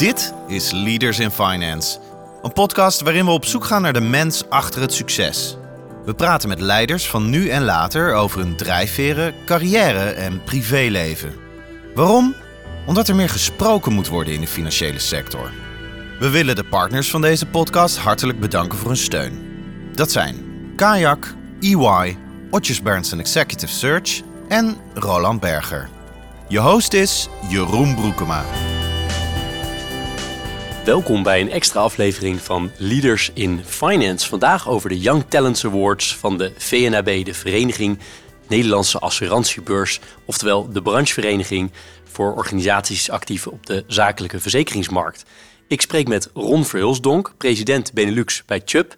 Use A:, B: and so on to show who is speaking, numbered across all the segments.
A: Dit is Leaders in Finance, een podcast waarin we op zoek gaan naar de mens achter het succes. We praten met leiders van nu en later over hun drijfveren, carrière en privéleven. Waarom? Omdat er meer gesproken moet worden in de financiële sector. We willen de partners van deze podcast hartelijk bedanken voor hun steun. Dat zijn Kayak, EY, Otjes Berndsen Executive Search en Roland Berger. Je host is Jeroen Broekema.
B: Welkom bij een extra aflevering van Leaders in Finance. Vandaag over de Young Talents Awards van de VNAB, de Vereniging Nederlandse Assurantiebeurs, oftewel de branchevereniging voor organisaties actief op de zakelijke verzekeringsmarkt. Ik spreek met Ron Verhulsdonk, president Benelux bij Chubb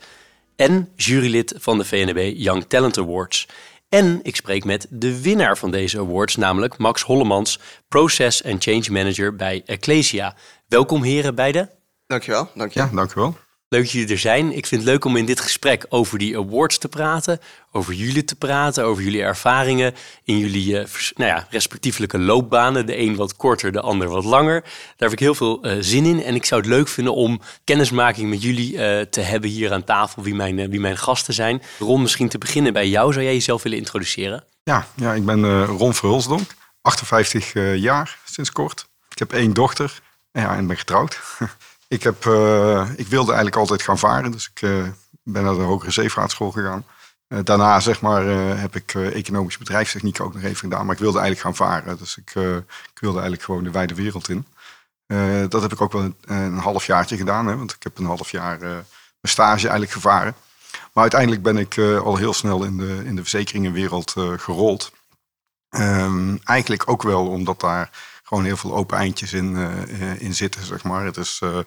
B: en jurylid van de VNB Young Talent Awards. En ik spreek met de winnaar van deze awards, namelijk Max Hollemans, Process and Change Manager bij Ecclesia. Welkom heren beiden.
C: Dankjewel. Dank je.
D: Ja, dankjewel.
B: Leuk dat jullie er zijn. Ik vind het leuk om in dit gesprek over die awards te praten, over jullie te praten, over jullie ervaringen in jullie uh, nou ja, respectievelijke loopbanen. De een wat korter, de ander wat langer. Daar heb ik heel veel uh, zin in en ik zou het leuk vinden om kennismaking met jullie uh, te hebben hier aan tafel, wie mijn, wie mijn gasten zijn. Ron, misschien te beginnen bij jou. Zou jij jezelf willen introduceren?
D: Ja, ja ik ben Ron Verhulsdonk, 58 jaar sinds kort. Ik heb één dochter ja, en ben getrouwd. Ik, heb, uh, ik wilde eigenlijk altijd gaan varen, dus ik uh, ben naar de Hogere Zeevaartschool gegaan. Uh, daarna zeg maar, heb ik economische bedrijfstechniek ook nog even gedaan, maar ik wilde eigenlijk gaan varen. Dus ik, ik wilde eigenlijk gewoon de wijde wereld in. dat heb ik ook wel een, een halfjaartje gedaan, hè, want ik heb een half jaar mijn stage eigenlijk gevaren. Maar uiteindelijk ben ik al heel snel in de, in de verzekeringenwereld gerold. Um, eigenlijk ook wel omdat daar gewoon heel veel open eindjes in, uh, in zitten, zeg maar. Het is, uh,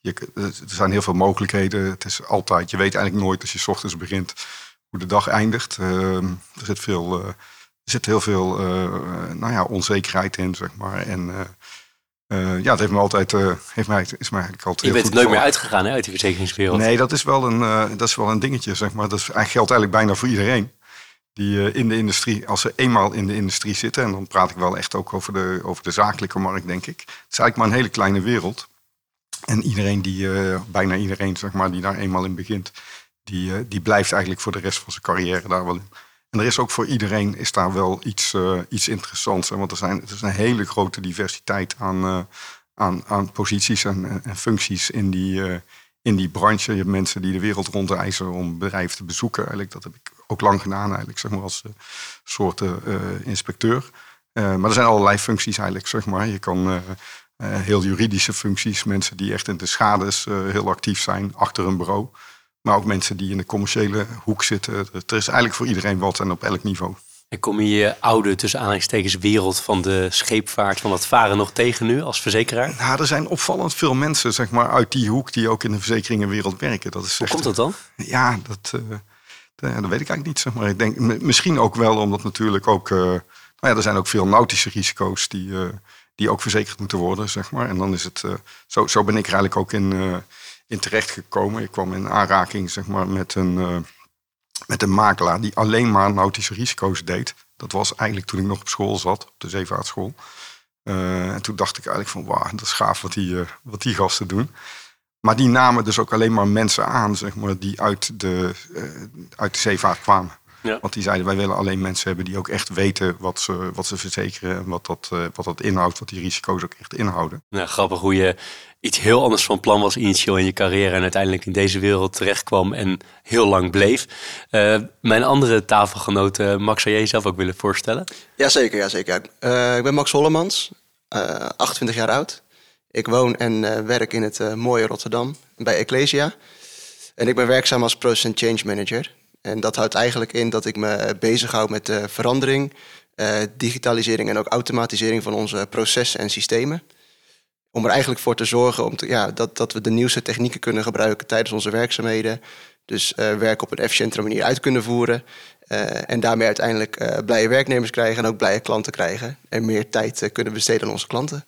D: je, er zijn heel veel mogelijkheden. Het is altijd, je weet eigenlijk nooit als je s ochtends begint hoe de dag eindigt. Uh, er zit veel, er zit heel veel nou ja, onzekerheid in, zeg maar. En ja, het heeft me altijd, heeft mij, is mij eigenlijk altijd.
B: Je bent nooit meer uitgegaan hè, uit die verzekeringswereld.
D: Nee, dat is wel een, dat is wel een dingetje, zeg maar. Dat is, geldt eigenlijk bijna voor iedereen die in de industrie, als ze eenmaal in de industrie zitten, en dan praat ik wel echt ook over de, over de zakelijke markt, denk ik. Het is eigenlijk maar een hele kleine wereld. En iedereen die, uh, bijna iedereen, zeg maar, die daar eenmaal in begint, die, uh, die blijft eigenlijk voor de rest van zijn carrière daar wel in. En er is ook voor iedereen is daar wel iets, iets interessants. Hè? Want er, zijn, er is een hele grote diversiteit aan, aan, aan posities en, en functies in die, in die branche. Je hebt mensen die de wereld rondreizen om bedrijven te bezoeken. Eigenlijk, dat heb ik ook lang gedaan, eigenlijk, zeg maar, als uh, soort uh, inspecteur. Uh, maar er zijn allerlei functies eigenlijk, zeg maar. Je kan heel juridische functies, mensen die echt in de schades heel actief zijn achter een bureau. Maar ook mensen die in de commerciële hoek zitten. Er is eigenlijk voor iedereen wat en op elk niveau.
B: En kom je je oude, tussen aanhalingstekens, wereld van de scheepvaart, van het varen nog tegen nu als verzekeraar?
D: Nou, er zijn opvallend veel mensen zeg maar, uit die hoek die ook in de verzekeringenwereld werken. Dat is
B: Hoe komt dat dan?
D: Ja, dat, uh, dat, weet ik eigenlijk niet. Zeg maar. Ik denk misschien ook wel omdat natuurlijk ook... Uh, nou ja, er zijn ook veel nautische risico's die, uh, die ook verzekerd moeten worden, zeg maar. En dan is het... zo, zo ben ik er eigenlijk ook in, in terecht gekomen. Ik kwam in aanraking, zeg maar, met een met een makelaar die alleen maar nautische risico's deed. Dat was eigenlijk toen ik nog op school zat, op de zeevaartschool. Uh, en toen dacht ik eigenlijk van, wauw, dat is gaaf wat die, uh, wat die gasten doen. Maar die namen dus ook alleen maar mensen aan, zeg maar, die uit de, uh, uit de zeevaart kwamen. Ja. Want die zeiden, wij willen alleen mensen hebben die ook echt weten wat ze, wat ze verzekeren en wat dat, wat dat inhoudt, wat die risico's ook echt inhouden.
B: Nou, grappig hoe je iets heel anders van plan was initieel in je carrière en uiteindelijk in deze wereld terecht kwam en heel lang bleef. Uh, mijn andere tafelgenoten, Max, zou jij jezelf ook willen voorstellen?
C: Jazeker, jazeker. Uh, ik ben Max Hollemans, uh, 28 jaar oud. Ik woon en werk in het mooie Rotterdam bij Ecclesia. En ik ben werkzaam als Process Change Manager. En dat houdt eigenlijk in dat ik me bezighoud met de verandering, digitalisering en ook automatisering van onze processen en systemen om er eigenlijk voor te zorgen om ja, dat, dat we de nieuwste technieken kunnen gebruiken tijdens onze werkzaamheden. Dus uh, werk op een efficiëntere manier uit kunnen voeren. En daarmee uiteindelijk blije werknemers krijgen en ook blije klanten krijgen. En meer tijd kunnen besteden aan onze klanten.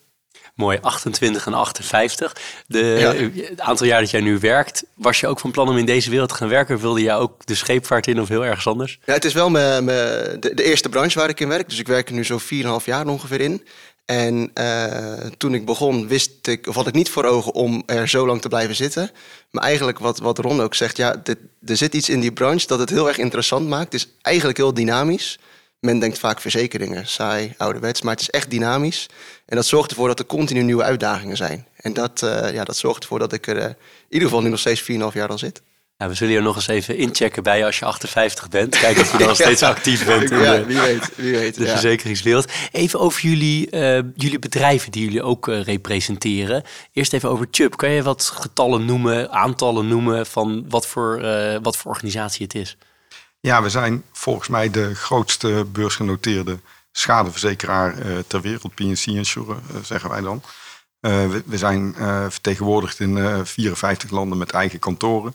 B: Mooi, 28 en 58. De, ja. Het aantal jaar dat jij nu werkt, was je ook van plan om in deze wereld te gaan werken? Wilde jij ook de scheepvaart in of heel ergens anders?
C: Ja, het is wel me, de, de, eerste branche waar ik in werk. Dus ik werk er nu zo'n 4,5 jaar ongeveer in. En uh, toen ik begon, wist ik, of had ik niet voor ogen om er zo lang te blijven zitten. Maar eigenlijk wat, wat Ron ook zegt, ja, dit, er zit iets in die branche dat het heel erg interessant maakt. Het is eigenlijk heel dynamisch. Men denkt vaak verzekeringen, saai, ouderwets, maar het is echt dynamisch. En dat zorgt ervoor dat er continu nieuwe uitdagingen zijn. En dat, uh, ja, dat zorgt ervoor dat ik er uh, in ieder geval nu nog steeds 4,5 jaar al zit.
B: We zullen je nog eens even inchecken bij je als je 58 bent. Kijken of je dan nog steeds actief bent in
C: ja, wie weet, wie weet,
B: de ja. verzekeringswereld. Even over jullie, uh, jullie bedrijven die jullie ook uh, representeren. Eerst even over Chubb. Kan je wat getallen noemen, aantallen noemen van wat voor, uh, wat voor organisatie het is?
D: Ja, we zijn volgens mij de grootste beursgenoteerde schadeverzekeraar ter wereld. PNC Insurer, zeggen wij dan. We, we, zijn vertegenwoordigd in 54 landen met eigen kantoren.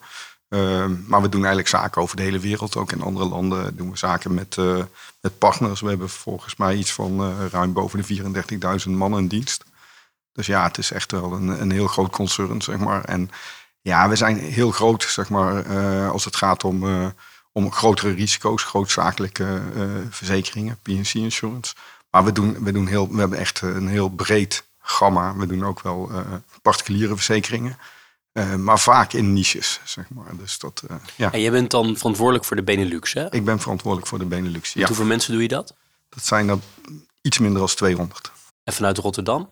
D: Maar we doen eigenlijk zaken over de hele wereld. Ook in andere landen doen we zaken met, partners. We hebben volgens mij iets van ruim boven de 34.000 man in dienst. Dus ja, het is echt wel een, een heel groot concern, zeg maar. En ja, we zijn heel groot, zeg maar, als het gaat om, om grotere risico's, grootzakelijke verzekeringen, PNC Insurance. Maar we, doen, we, doen heel, we hebben echt een heel breed gamma. We doen ook wel particuliere verzekeringen. Uh, maar vaak in niches, zeg maar. Dus dat, uh, ja.
B: En jij bent dan verantwoordelijk voor de Benelux, hè?
D: Ik ben verantwoordelijk voor de Benelux, ja.
B: Hoeveel mensen doe je dat?
D: Dat zijn er iets minder dan 200.
B: En vanuit Rotterdam?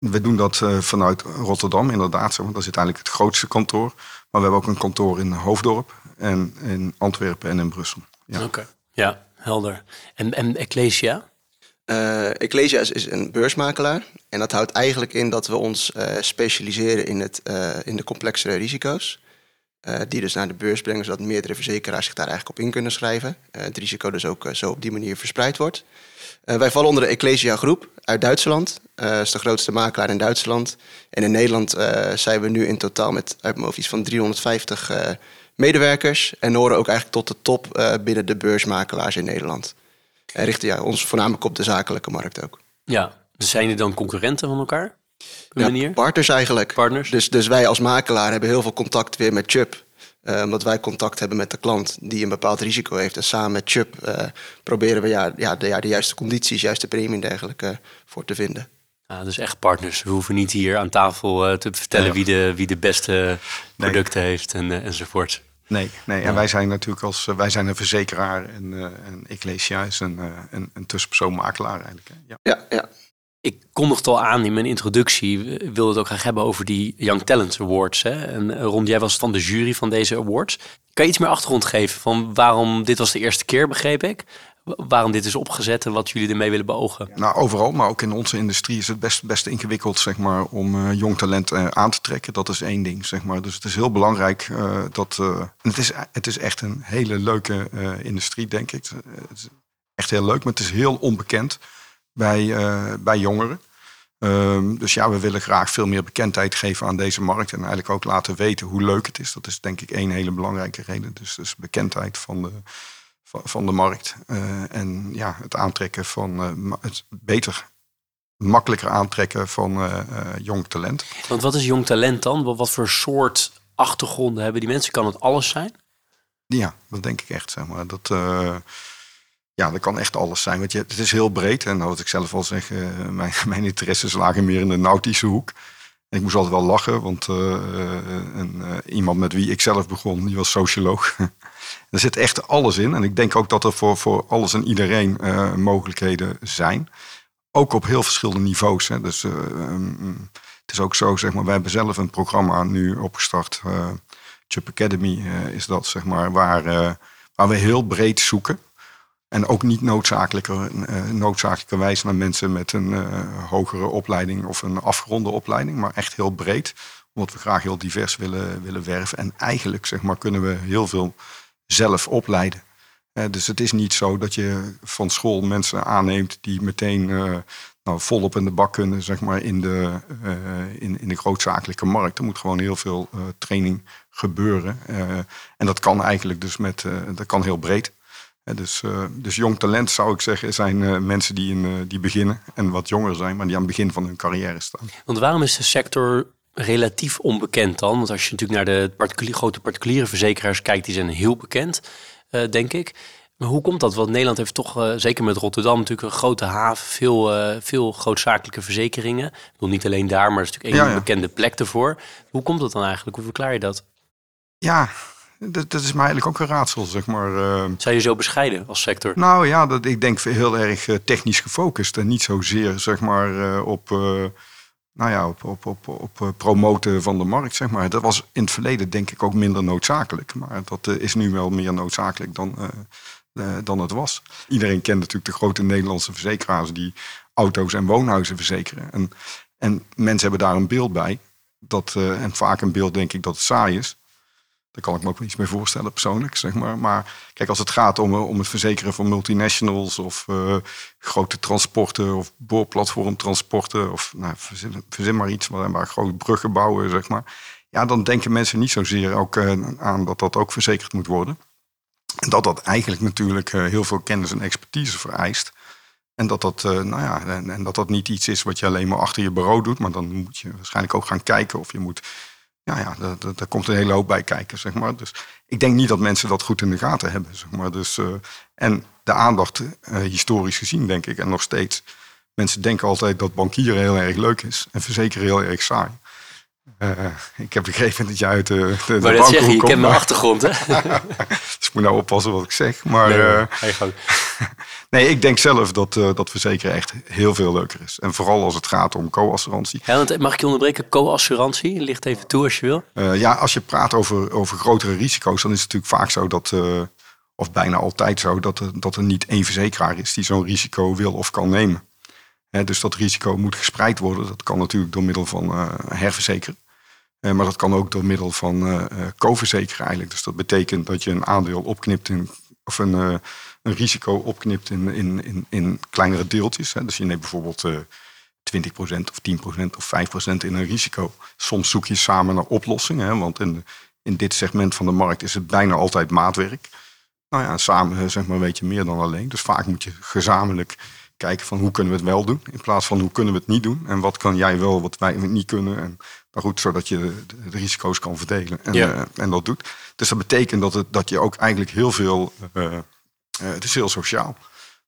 D: We doen dat uh, vanuit Rotterdam, inderdaad. Want daar zit eigenlijk het grootste kantoor. Maar we hebben ook een kantoor in Hoofddorp en in Antwerpen en in Brussel.
B: Ja. Oké, okay. ja, helder. En, en Ecclesia?
C: Uh, Ecclesia is, is, een beursmakelaar. En dat houdt eigenlijk in dat we ons uh, specialiseren in, het, uh, in de complexere risico's. die dus naar de beurs brengen, zodat meerdere verzekeraars zich daar eigenlijk op in kunnen schrijven. het risico dus ook zo op die manier verspreid wordt. Wij vallen onder de Ecclesia groep uit Duitsland. Dat is de grootste makelaar in Duitsland. En in Nederland zijn we nu in totaal met uit van 350 medewerkers. En horen ook eigenlijk tot de top binnen de beursmakelaars in Nederland. En richten ja, ons voornamelijk op de zakelijke markt ook.
B: Ja, zijn er dan concurrenten van elkaar? Op
C: ja,
B: manier?
C: Partners eigenlijk.
B: Partners.
C: Dus, dus wij als makelaar hebben heel veel contact weer met Chubb. Uh, omdat wij contact hebben met de klant die een bepaald risico heeft. En samen met Chubb uh, proberen we ja, ja, de, ja, de juiste condities, juiste premie en dergelijke uh, voor te vinden.
B: Ah, dus echt partners. We hoeven niet hier aan tafel te vertellen ja. wie, de, wie de beste producten nee. heeft en, enzovoort.
D: Nee, nee. en wij zijn natuurlijk als wij zijn een verzekeraar en, uh, en Ecclesia is een, uh, een, een tussenpersoon makelaar eigenlijk.
C: Ja. ja, ja.
B: Ik kondigde al aan in mijn introductie, wilde het ook graag hebben over die Young Talent Awards. Hè? En Ron, jij was van de jury van deze awards. Kan je iets meer achtergrond geven van waarom dit was de eerste keer, begreep ik? waarom dit is opgezet en wat jullie ermee willen beogen?
D: Nou, overal, maar ook in onze industrie is het best, best ingewikkeld zeg maar, om uh, jong talent uh, aan te trekken. Dat is één ding. Zeg maar. Dus het is heel belangrijk dat. het, is, het is echt een hele leuke industrie, denk ik. Echt heel leuk, maar het is heel onbekend bij, bij jongeren. Um, dus ja, we willen graag veel meer bekendheid geven aan deze markt. En eigenlijk ook laten weten hoe leuk het is. Dat is denk ik één hele belangrijke reden. Dus, dus bekendheid van de van, de markt. Uh, en ja, het aantrekken van uh, het beter, makkelijker aantrekken van uh, jong talent.
B: Want wat is jong talent dan? Wat voor soort achtergronden hebben die mensen? Kan het alles zijn?
D: Ja, dat denk ik echt. Zeg maar. dat, ja, dat kan echt alles zijn. Want je, het is heel breed. En wat ik zelf al zeg, mijn, mijn interesses lagen meer in de nautische hoek. Ik moest altijd wel lachen, want een, iemand met wie ik zelf begon, die was socioloog. Er zit echt alles in. En ik denk ook dat er voor, voor alles en iedereen mogelijkheden zijn. Ook op heel verschillende niveaus. Hè. Dus um, het is ook zo, zeg maar, wij hebben zelf een programma nu opgestart. Chup Academy is dat, zeg maar, waar, waar we heel breed zoeken. En ook niet noodzakelijker, noodzakelijkerwijs naar mensen met een hogere opleiding of een afgeronde opleiding, maar echt heel breed. Omdat we graag heel divers willen, willen werven. En eigenlijk zeg maar, kunnen we heel veel zelf opleiden. dus het is niet zo dat je van school mensen aanneemt die meteen nou, volop in de bak kunnen, zeg maar, in de, in, in de grootzakelijke markt. Er moet gewoon heel veel training gebeuren. en dat kan eigenlijk dus met, dat kan heel breed. Dus, dus jong talent zou ik zeggen, zijn mensen die, in, die beginnen en wat jonger zijn, maar die aan het begin van hun carrière staan.
B: Want waarom is de sector relatief onbekend dan? Want als je natuurlijk naar de particulier, grote particuliere verzekeraars kijkt, die zijn heel bekend, denk ik. Maar hoe komt dat? Want Nederland heeft toch, uh, zeker met Rotterdam, natuurlijk een grote haven, veel, uh, veel grootzakelijke verzekeringen. Ik bedoel, niet alleen daar, maar het is natuurlijk een bekende plek ervoor. Hoe komt dat dan eigenlijk? Hoe verklaar je dat?
D: Ja, dat, dat is mij eigenlijk ook een raadsel, zeg maar. Uh...
B: Zou je zo bescheiden als sector?
D: Nou ja, dat, ik denk heel erg technisch gefocust en niet zozeer, zeg maar, op nou ja, op, op, op, op eh, promoten van de markt, zeg maar. Dat was in het verleden denk ik ook minder noodzakelijk. Maar dat eh, is nu wel meer noodzakelijk dan, dan het was. Iedereen kent natuurlijk de grote Nederlandse verzekeraars die auto's en woonhuizen verzekeren. En, en mensen hebben daar een beeld bij. Dat, en vaak een beeld denk ik dat het saai is. Daar kan ik me ook iets mee voorstellen persoonlijk, zeg maar. Maar kijk, als het gaat om, om het verzekeren van multinationals of uh, grote transporten of boorplatformtransporten of nou, verzin, maar iets waar, waar grote bruggen bouwen, zeg maar. Ja, dan denken mensen niet zozeer ook uh, aan dat dat ook verzekerd moet worden. En dat dat eigenlijk natuurlijk heel veel kennis en expertise vereist. En dat dat, nou ja, en, en, dat dat niet iets is wat je alleen maar achter je bureau doet. Maar dan moet je waarschijnlijk ook gaan kijken of je moet ja, ja, daar, komt een hele hoop bij kijken, zeg maar. Dus ik denk niet dat mensen dat goed in de gaten hebben, zeg maar. Dus, uh, en de aandacht, uh, historisch gezien, denk ik, en nog steeds. Mensen denken altijd dat bankieren heel erg leuk is en verzekeren heel erg saai. Uh, ik heb begrepen dat jij uit de, de,
B: maar dat zeg je, je kent mijn achtergrond, hè?
D: dus ik moet nou oppassen wat ik zeg. Maar nee, nee ik denk zelf dat, uh, dat verzekeren echt heel veel leuker is. En vooral als het gaat om co-assurantie.
B: Ja, mag ik je onderbreken? Co-assurantie, ligt even toe als je wil.
D: Ja, als je praat over, over grotere risico's, dan is het natuurlijk vaak zo dat, of bijna altijd zo, dat er, dat er niet één verzekeraar is die zo'n risico wil of kan nemen dus dat risico moet gespreid worden. Dat kan natuurlijk door middel van uh, herverzekeren. Uh, maar dat kan ook door middel van co-verzekeren eigenlijk. Dus dat betekent dat je een aandeel opknipt in, of een, een risico opknipt in, in, in, in kleinere deeltjes. Hè. Dus je neemt bijvoorbeeld 20% of 10% of 5% in een risico. Soms zoek je samen naar oplossingen. Hè, want in, in dit segment van de markt is het bijna altijd maatwerk. Nou ja, samen zeg maar weet je meer dan alleen. Dus vaak moet je gezamenlijk kijken van hoe kunnen we het wel doen. In plaats van hoe kunnen we het niet doen. En wat kan jij wel, wat wij niet kunnen. En, maar goed, zodat je de, de risico's kan verdelen. En, uh, en dat doet. Dus dat betekent dat, het, dat je ook eigenlijk heel veel... Uh, uh, het is heel sociaal.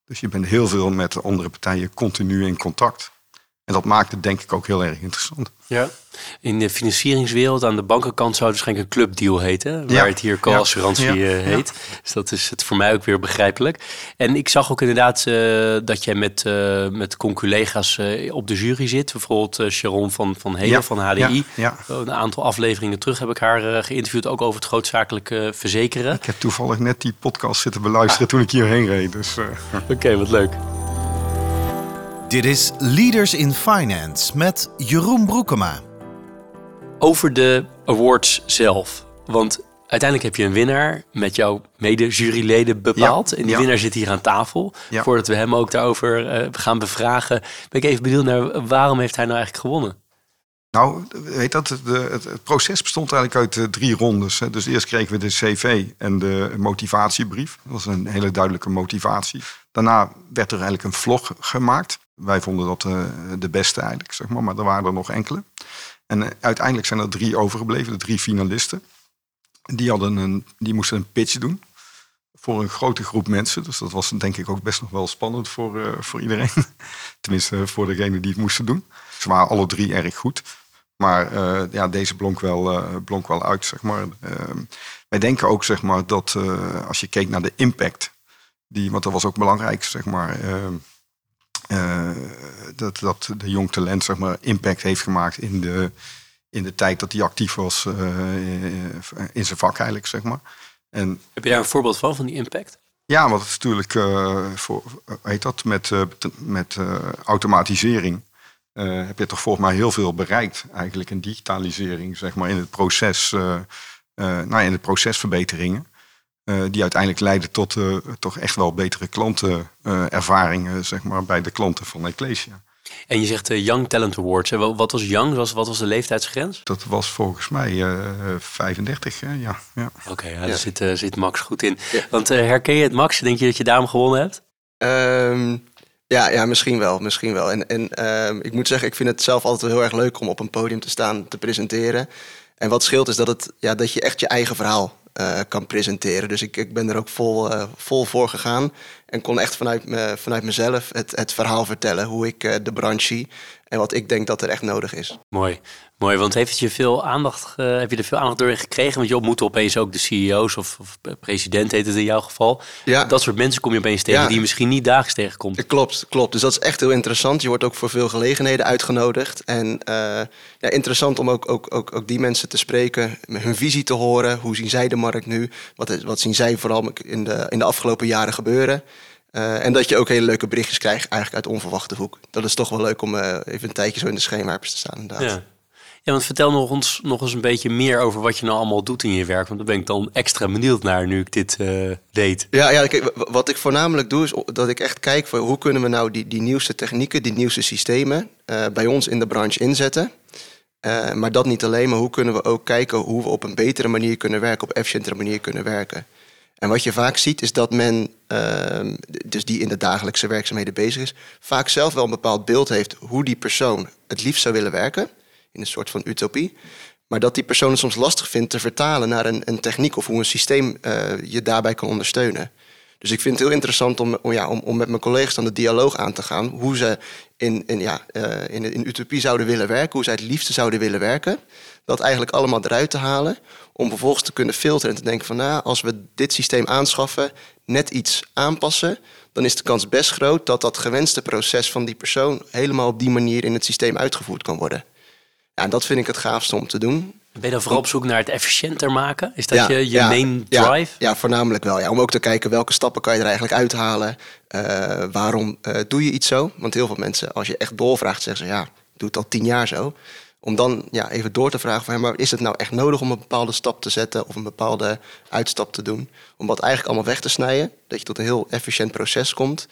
D: Dus je bent heel veel met andere partijen continu in contact. En dat maakt het denk ik ook heel erg interessant.
B: Ja. In de financieringswereld aan de bankenkant zou het waarschijnlijk een clubdeal heten. Waar het hier co-assurantie eh, heet. Dus dat is het voor mij ook weer begrijpelijk. En ik zag ook inderdaad uh, dat jij met, uh, met conculega's op de jury zit. Bijvoorbeeld Sharon van, van Heden van HDI. Een aantal afleveringen terug heb ik haar geïnterviewd. Ook over het grootzakelijke verzekeren.
D: Ik heb toevallig net die podcast zitten beluisteren toen ik hierheen reed. Dus,
B: Oké, wat leuk.
A: Dit is Leaders in Finance met Jeroen Broekema.
B: Over de awards zelf. Want uiteindelijk heb je een winnaar met jouw mede-juryleden bepaald. en die winnaar zit hier aan tafel. Voordat we hem ook daarover uh, gaan bevragen, ben ik even benieuwd naar waarom heeft hij nou eigenlijk gewonnen?
D: Nou, weet dat, de, het, proces bestond eigenlijk uit uh, drie rondes. Hè. Dus eerst kregen we de CV en de motivatiebrief. Dat was een hele duidelijke motivatie. Daarna werd er eigenlijk een vlog gemaakt. Wij vonden dat uh, de beste eigenlijk, zeg maar. Maar er waren er nog enkele. En uh, uiteindelijk zijn er drie overgebleven, de drie finalisten. Die, hadden een, die moesten een pitch doen voor een grote groep mensen. Dus dat was denk ik ook best nog wel spannend voor, voor iedereen. Tenminste, voor degene die het moesten doen. Ze waren alle drie erg goed. Maar ja, deze blonk wel, blonk wel uit, zeg maar. Uh, wij denken ook, zeg maar, dat als je keek naar de impact, die, want dat was ook belangrijk, zeg maar, dat, dat de jong talent, zeg maar, impact heeft gemaakt in de, in de tijd dat hij actief was in zijn vak eigenlijk, zeg maar.
B: En, Heb je daar een voorbeeld van, van die impact?
D: Ja, want het is natuurlijk, voor, heet dat, met, met automatisering uh, heb je toch volgens mij heel veel bereikt eigenlijk in digitalisering, zeg maar, in het proces, uh, uh, nou, in de procesverbeteringen. Die uiteindelijk leiden tot toch echt wel betere klantenervaringen, zeg maar, bij de klanten van Ecclesia.
B: En je zegt Young Talent Awards. Wat was Young? Wat was de leeftijdsgrens?
D: Dat was volgens mij 35, ja. ja.
B: Oké, okay, ja, daar zit, zit Max goed in. Want herken je het, Max? Denk je dat je daarom gewonnen hebt?
C: Um, ja, ja, misschien wel. Misschien wel. En, en uh, ik moet zeggen, ik vind het zelf altijd heel erg leuk om op een podium te staan, te presenteren. En wat scheelt is dat, het, ja, dat je echt je eigen verhaal eh, kan presenteren. Dus ik, ik ben er ook vol, eh, vol voor gegaan. En kon echt vanuit, vanuit mezelf het, het verhaal vertellen. Hoe ik eh, de branche. En wat ik denk dat er echt nodig is.
B: Mooi. Mooi, want heeft je veel aandacht, eh, heb je er veel aandacht door gekregen? Want je ontmoet opeens ook de CEO's of, of president heet het in jouw geval.
C: Ja.
B: Dat soort mensen kom je opeens tegen
C: Ja.
B: die je misschien niet dagelijks tegenkomt.
C: Klopt, klopt. Dus dat is echt heel interessant. Je wordt ook voor veel gelegenheden uitgenodigd. En eh, ja, interessant om ook, ook, ook, ook die mensen te spreken, hun visie te horen. Hoe zien zij de markt nu? Wat, wat zien zij vooral in de, in de afgelopen jaren gebeuren? Eh, en dat je ook hele leuke berichtjes krijgt, eigenlijk uit onverwachte hoek. Dat is toch wel leuk om eh, even een tijdje zo in de scheenwerpers te staan, inderdaad.
B: Ja. ja, want vertel nog, ons, nog eens een beetje meer over wat je nou allemaal doet in je werk. Want daar ben ik dan extra benieuwd naar nu ik dit eh, deed.
C: Ja, ja kijk, wat ik voornamelijk doe is dat ik echt kijk voor hoe kunnen we nou die, die nieuwste technieken, die nieuwste systemen bij ons in de branche inzetten. Maar dat niet alleen, maar hoe kunnen we ook kijken hoe we op een betere manier kunnen werken, op efficiëntere manier kunnen werken. En wat je vaak ziet is dat men, ehm, dus die in de dagelijkse werkzaamheden bezig is, vaak zelf wel een bepaald beeld heeft hoe die persoon het liefst zou willen werken, in een soort van utopie. Maar dat die persoon het soms lastig vindt te vertalen naar een, een techniek of hoe een systeem eh, je daarbij kan ondersteunen. Dus ik vind het heel interessant om, ja, om, om met mijn collega's dan de dialoog aan te gaan. Hoe ze in, in, ja, eh, in, in utopie zouden willen werken, hoe zij het liefste zouden willen werken. Dat eigenlijk allemaal eruit te halen. Om vervolgens te kunnen filteren en te denken van nou, als we dit systeem aanschaffen, net iets aanpassen, dan is de kans best groot dat dat gewenste proces van die persoon helemaal op die manier in het systeem uitgevoerd kan worden. Ja, en dat vind ik het gaafste om te doen.
B: Ben je dan vooral op zoek naar het efficiënter maken? Is dat
C: Ja,
B: je, je
C: ja,
B: main
C: ja,
B: drive?
C: Ja, voornamelijk wel. Ja. Om ook te kijken welke stappen kan je er eigenlijk uithalen. Eh, waarom eh, doe je iets zo? Want heel veel mensen, als je echt doorvraagt, zeggen ze ja, doe het al tien jaar zo. Om dan ja, even door te vragen van, ja, maar is het nou echt nodig om een bepaalde stap te zetten of een bepaalde uitstap te doen? Om wat eigenlijk allemaal weg te snijden, dat je tot een heel efficiënt proces komt.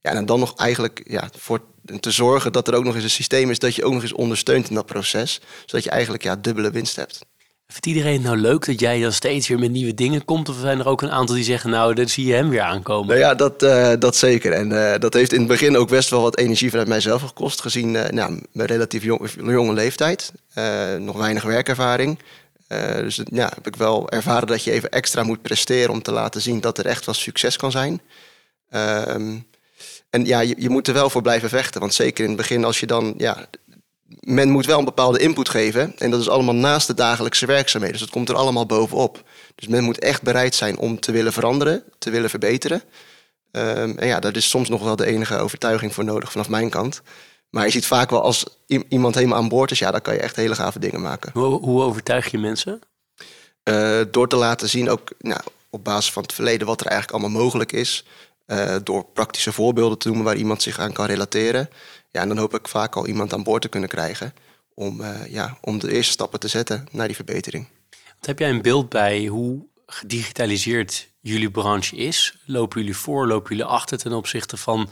C: Ja, en dan nog eigenlijk ja, voor te zorgen dat er ook nog eens een systeem is dat je ook nog eens ondersteunt in dat proces. Zodat je eigenlijk ja, dubbele winst hebt.
B: Vindt iedereen het nou leuk dat jij dan steeds weer met nieuwe dingen komt? Of zijn er ook een aantal die zeggen, nou, dan zie je hem weer aankomen?
C: Nou ja, dat, eh, dat zeker. En eh, dat heeft in het begin ook best wel wat energie vanuit mijzelf gekost. Gezien eh, nou, mijn relatief jong, jonge leeftijd. Nog weinig werkervaring. Dus ja, heb ik wel ervaren dat je even extra moet presteren om te laten zien dat er echt wel succes kan zijn. Ehm, en ja, je, je moet er wel voor blijven vechten. Want zeker in het begin, als je dan. Ja, men moet wel een bepaalde input geven. En dat is allemaal naast de dagelijkse werkzaamheden. Dus dat komt er allemaal bovenop. Dus men moet echt bereid zijn om te willen veranderen, te willen verbeteren. Ehm, en ja, daar is soms nog wel de enige overtuiging voor nodig vanaf mijn kant. Maar je ziet vaak wel als iemand helemaal aan boord is, ja, dan kan je echt hele gave dingen maken.
B: Hoe, hoe overtuig je mensen?
C: Eh, door te laten zien, ook nou, op basis van het verleden, wat er eigenlijk allemaal mogelijk is. Eh, door praktische voorbeelden te noemen waar iemand zich aan kan relateren. Ja, en dan hoop ik vaak al iemand aan boord te kunnen krijgen. Om, eh, ja, om de eerste stappen te zetten naar die verbetering.
B: Wat heb jij een beeld bij hoe gedigitaliseerd jullie branche is? Lopen jullie voor, lopen jullie achter ten opzichte van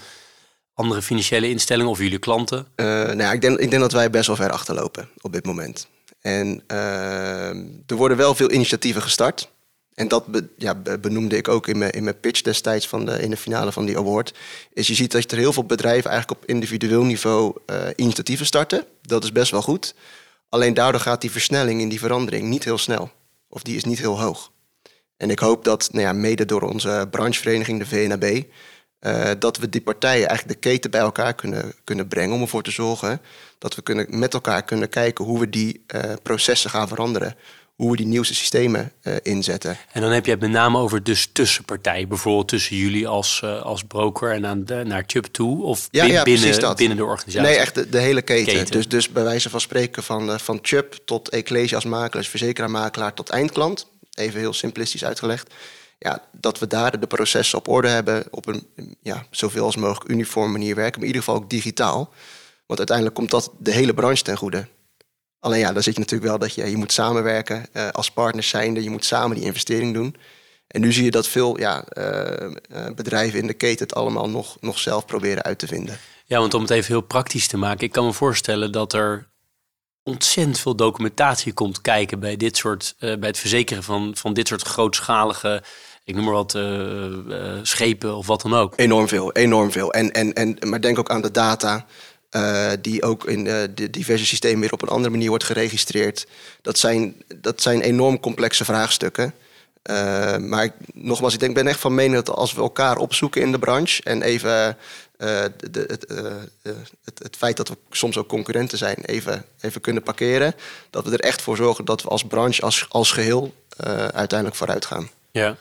B: andere financiële instellingen of jullie klanten?
C: Eh, nou ja, ik, denk, ik denk dat wij best wel ver achterlopen op dit moment. En eh, er worden wel veel initiatieven gestart. En dat ja, be- benoemde ik ook in mijn, in mijn pitch destijds van de, in de finale van die award. Is je ziet dat er heel veel bedrijven eigenlijk op individueel niveau eh, initiatieven starten. Dat is best wel goed. Alleen daardoor gaat die versnelling in die verandering niet heel snel. Of die is niet heel hoog. En ik hoop dat, nou ja, mede door onze branchevereniging, de VNAB, eh, dat we die partijen eigenlijk de keten bij elkaar kunnen, kunnen brengen om ervoor te zorgen dat we kunnen, met elkaar kunnen kijken hoe we die eh, processen gaan veranderen. Hoe we die nieuwste systemen eh, inzetten.
B: En dan heb je het met name over dus tussenpartijen. Bijvoorbeeld tussen jullie als, eh, als broker en aan de, naar Chubb toe. Of
C: Ja,
B: bin-
C: ja, precies
B: binnen,
C: dat.
B: binnen de organisatie.
C: Nee, echt de, de hele keten.
B: Keten.
C: Dus, dus bij wijze van spreken van, eh, van Chubb tot Ecclesia als makelaar, verzekeraar-makelaar tot eindklant. Even heel simplistisch uitgelegd. Ja, dat we daar de processen op orde hebben. Op een ja, zoveel als mogelijk uniform manier werken. Maar in ieder geval ook digitaal. Want uiteindelijk komt dat de hele branche ten goede. Alleen ja, dan zit je natuurlijk wel dat je, je moet samenwerken eh, als partners zijnde. Je moet samen die investering doen. En nu zie je dat veel ja, eh, eh, bedrijven in de keten het allemaal nog, nog zelf proberen uit te vinden.
B: Ja, want om het even heel praktisch te maken. Ik kan me voorstellen dat er ontzettend veel documentatie komt kijken bij dit soort, bij het verzekeren van, van dit soort grootschalige, ik noem maar wat, schepen of wat dan ook.
C: Enorm veel, enorm veel. En, en, en, maar denk ook aan de data, eh, die ook in eh, de diverse systemen weer op een andere manier wordt geregistreerd. Dat zijn, dat zijn enorm complexe vraagstukken. Uh, maar nogmaals, ik denk, ben echt van mening dat als we elkaar opzoeken in de branche en even uh, de, het, uh, het, het, feit dat we soms ook concurrenten zijn, even, even kunnen parkeren, dat we er echt voor zorgen dat we als branche, als, als geheel, uiteindelijk vooruit gaan.
B: Ja,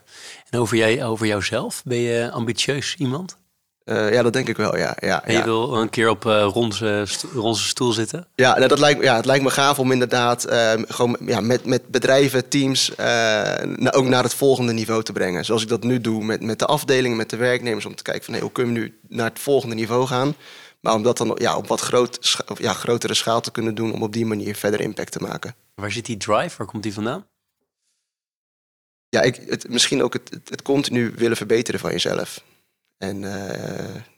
B: en over, jij, over jouzelf, ben je ambitieus iemand?
C: Uh, ja, dat denk ik wel, ja. ja
B: en je wil een keer op uh, Ronse, Ronse stoel zitten?
C: Ja, nou, dat lijkt, ja, het lijkt me gaaf om inderdaad uh, gewoon ja, met, met bedrijven, teams, ook naar het volgende niveau te brengen. Zoals ik dat nu doe met, met de afdelingen, met de werknemers, om te kijken van hey, hoe kunnen we nu naar het volgende niveau gaan. Maar om dat dan ja, op wat groot, ja, grotere schaal te kunnen doen, om op die manier verder impact te maken.
B: Waar zit die drive? Waar komt die vandaan?
C: Ja, ik, het, misschien ook het, het, het continu willen verbeteren van jezelf. En uh,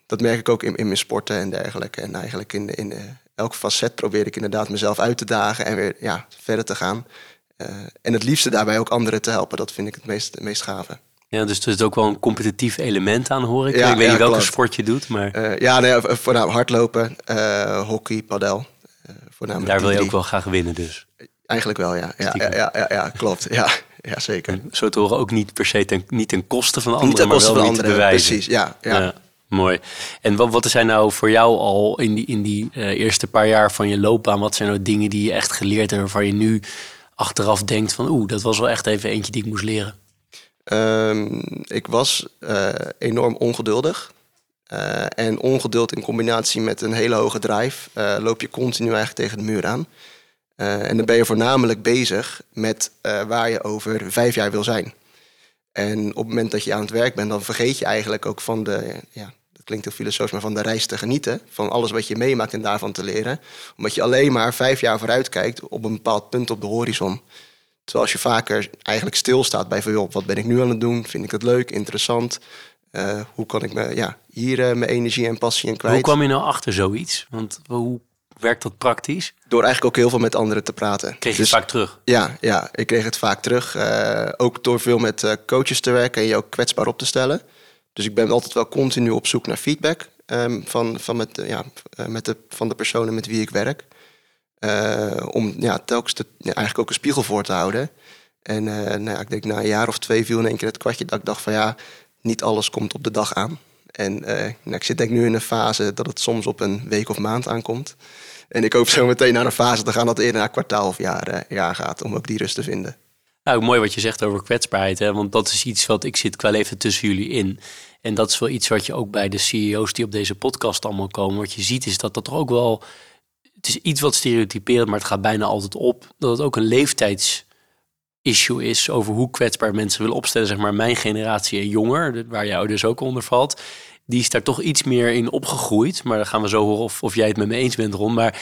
C: dat merk ik ook in, in mijn sporten en dergelijke. En eigenlijk in, in elke facet probeer ik inderdaad mezelf uit te dagen en weer ja, verder te gaan. Uh, en het liefste daarbij ook anderen te helpen. Dat vind ik het meest, het meest gave.
B: Ja, dus er is ook wel een competitief element aan, hoor ik. Ja, ik weet ja, niet welke klopt. sport je doet, maar...
C: ja, nee, voornamelijk hardlopen, hockey, padel.
B: voornamelijk Daar wil je ook wel graag winnen dus?
C: Eigenlijk wel, ja. Ja, ja, ja, ja, klopt. Ja, ja, zeker.
B: Zo te horen ook niet per se ten, niet ten koste van anderen, niet ten koste maar wel van anderen, bewijzen.
C: Precies, ja. ja. ja
B: mooi. En wat, wat zijn nou voor jou al in die, in die uh, eerste paar jaar van je loopbaan, wat zijn nou dingen die je echt geleerd hebt waarvan je nu achteraf denkt van oeh, dat was wel echt even eentje die ik moest leren?
C: Um, ik was uh, enorm ongeduldig. Uh, en ongeduld in combinatie met een hele hoge drive loop je continu eigenlijk tegen de muur aan. Uh, en dan ben je voornamelijk bezig met uh, waar je over vijf jaar wil zijn. En op het moment dat je aan het werk bent, dan vergeet je eigenlijk ook van de, ja, dat klinkt heel filosofisch, maar van de reis te genieten. Van alles wat je meemaakt en daarvan te leren. Omdat je alleen maar vijf jaar vooruit kijkt op een bepaald punt op de horizon. Terwijl als je vaker eigenlijk stilstaat bij van, wat ben ik nu aan het doen? Vind ik het leuk, interessant? Uh, hoe kan ik me, ja, hier mijn energie en passie in kwijt?
B: Hoe kwam je nou achter zoiets? Want hoe werkt dat praktisch?
C: Door eigenlijk ook heel veel met anderen te praten.
B: Kreeg je dus, het vaak terug?
C: Ja, ja, ik kreeg het vaak terug. Uh, ook door veel met uh, coaches te werken en je ook kwetsbaar op te stellen. Dus ik ben altijd wel continu op zoek naar feedback um, van, van, met, uh, ja, met de, van de personen met wie ik werk. om ja, telkens ja, eigenlijk ook een spiegel voor te houden. En nou ja, ik denk na een jaar of twee viel in één keer het kwartje dat ik dacht van ja, niet alles komt op de dag aan. En nou, ik zit denk nu in een fase dat het soms op een week of maand aankomt. En ik hoop zo meteen naar een fase te gaan dat eerder naar kwartaal of jaar, eh, jaar gaat, om ook die rust te vinden.
B: Nou, mooi wat je zegt over kwetsbaarheid, hè? want dat is iets wat ik zit qua leven tussen jullie in. En dat is wel iets wat je ook bij de CEO's die op deze podcast allemaal komen, wat je ziet is dat dat toch ook wel, het is iets wat stereotyperend, maar het gaat bijna altijd op, dat het ook een leeftijds issue is over hoe kwetsbaar mensen willen opstellen. Zeg maar mijn generatie en jonger, waar jou dus ook onder valt die is daar toch iets meer in opgegroeid. Maar dan gaan we zo horen of, of jij het met me eens bent, Ron. Maar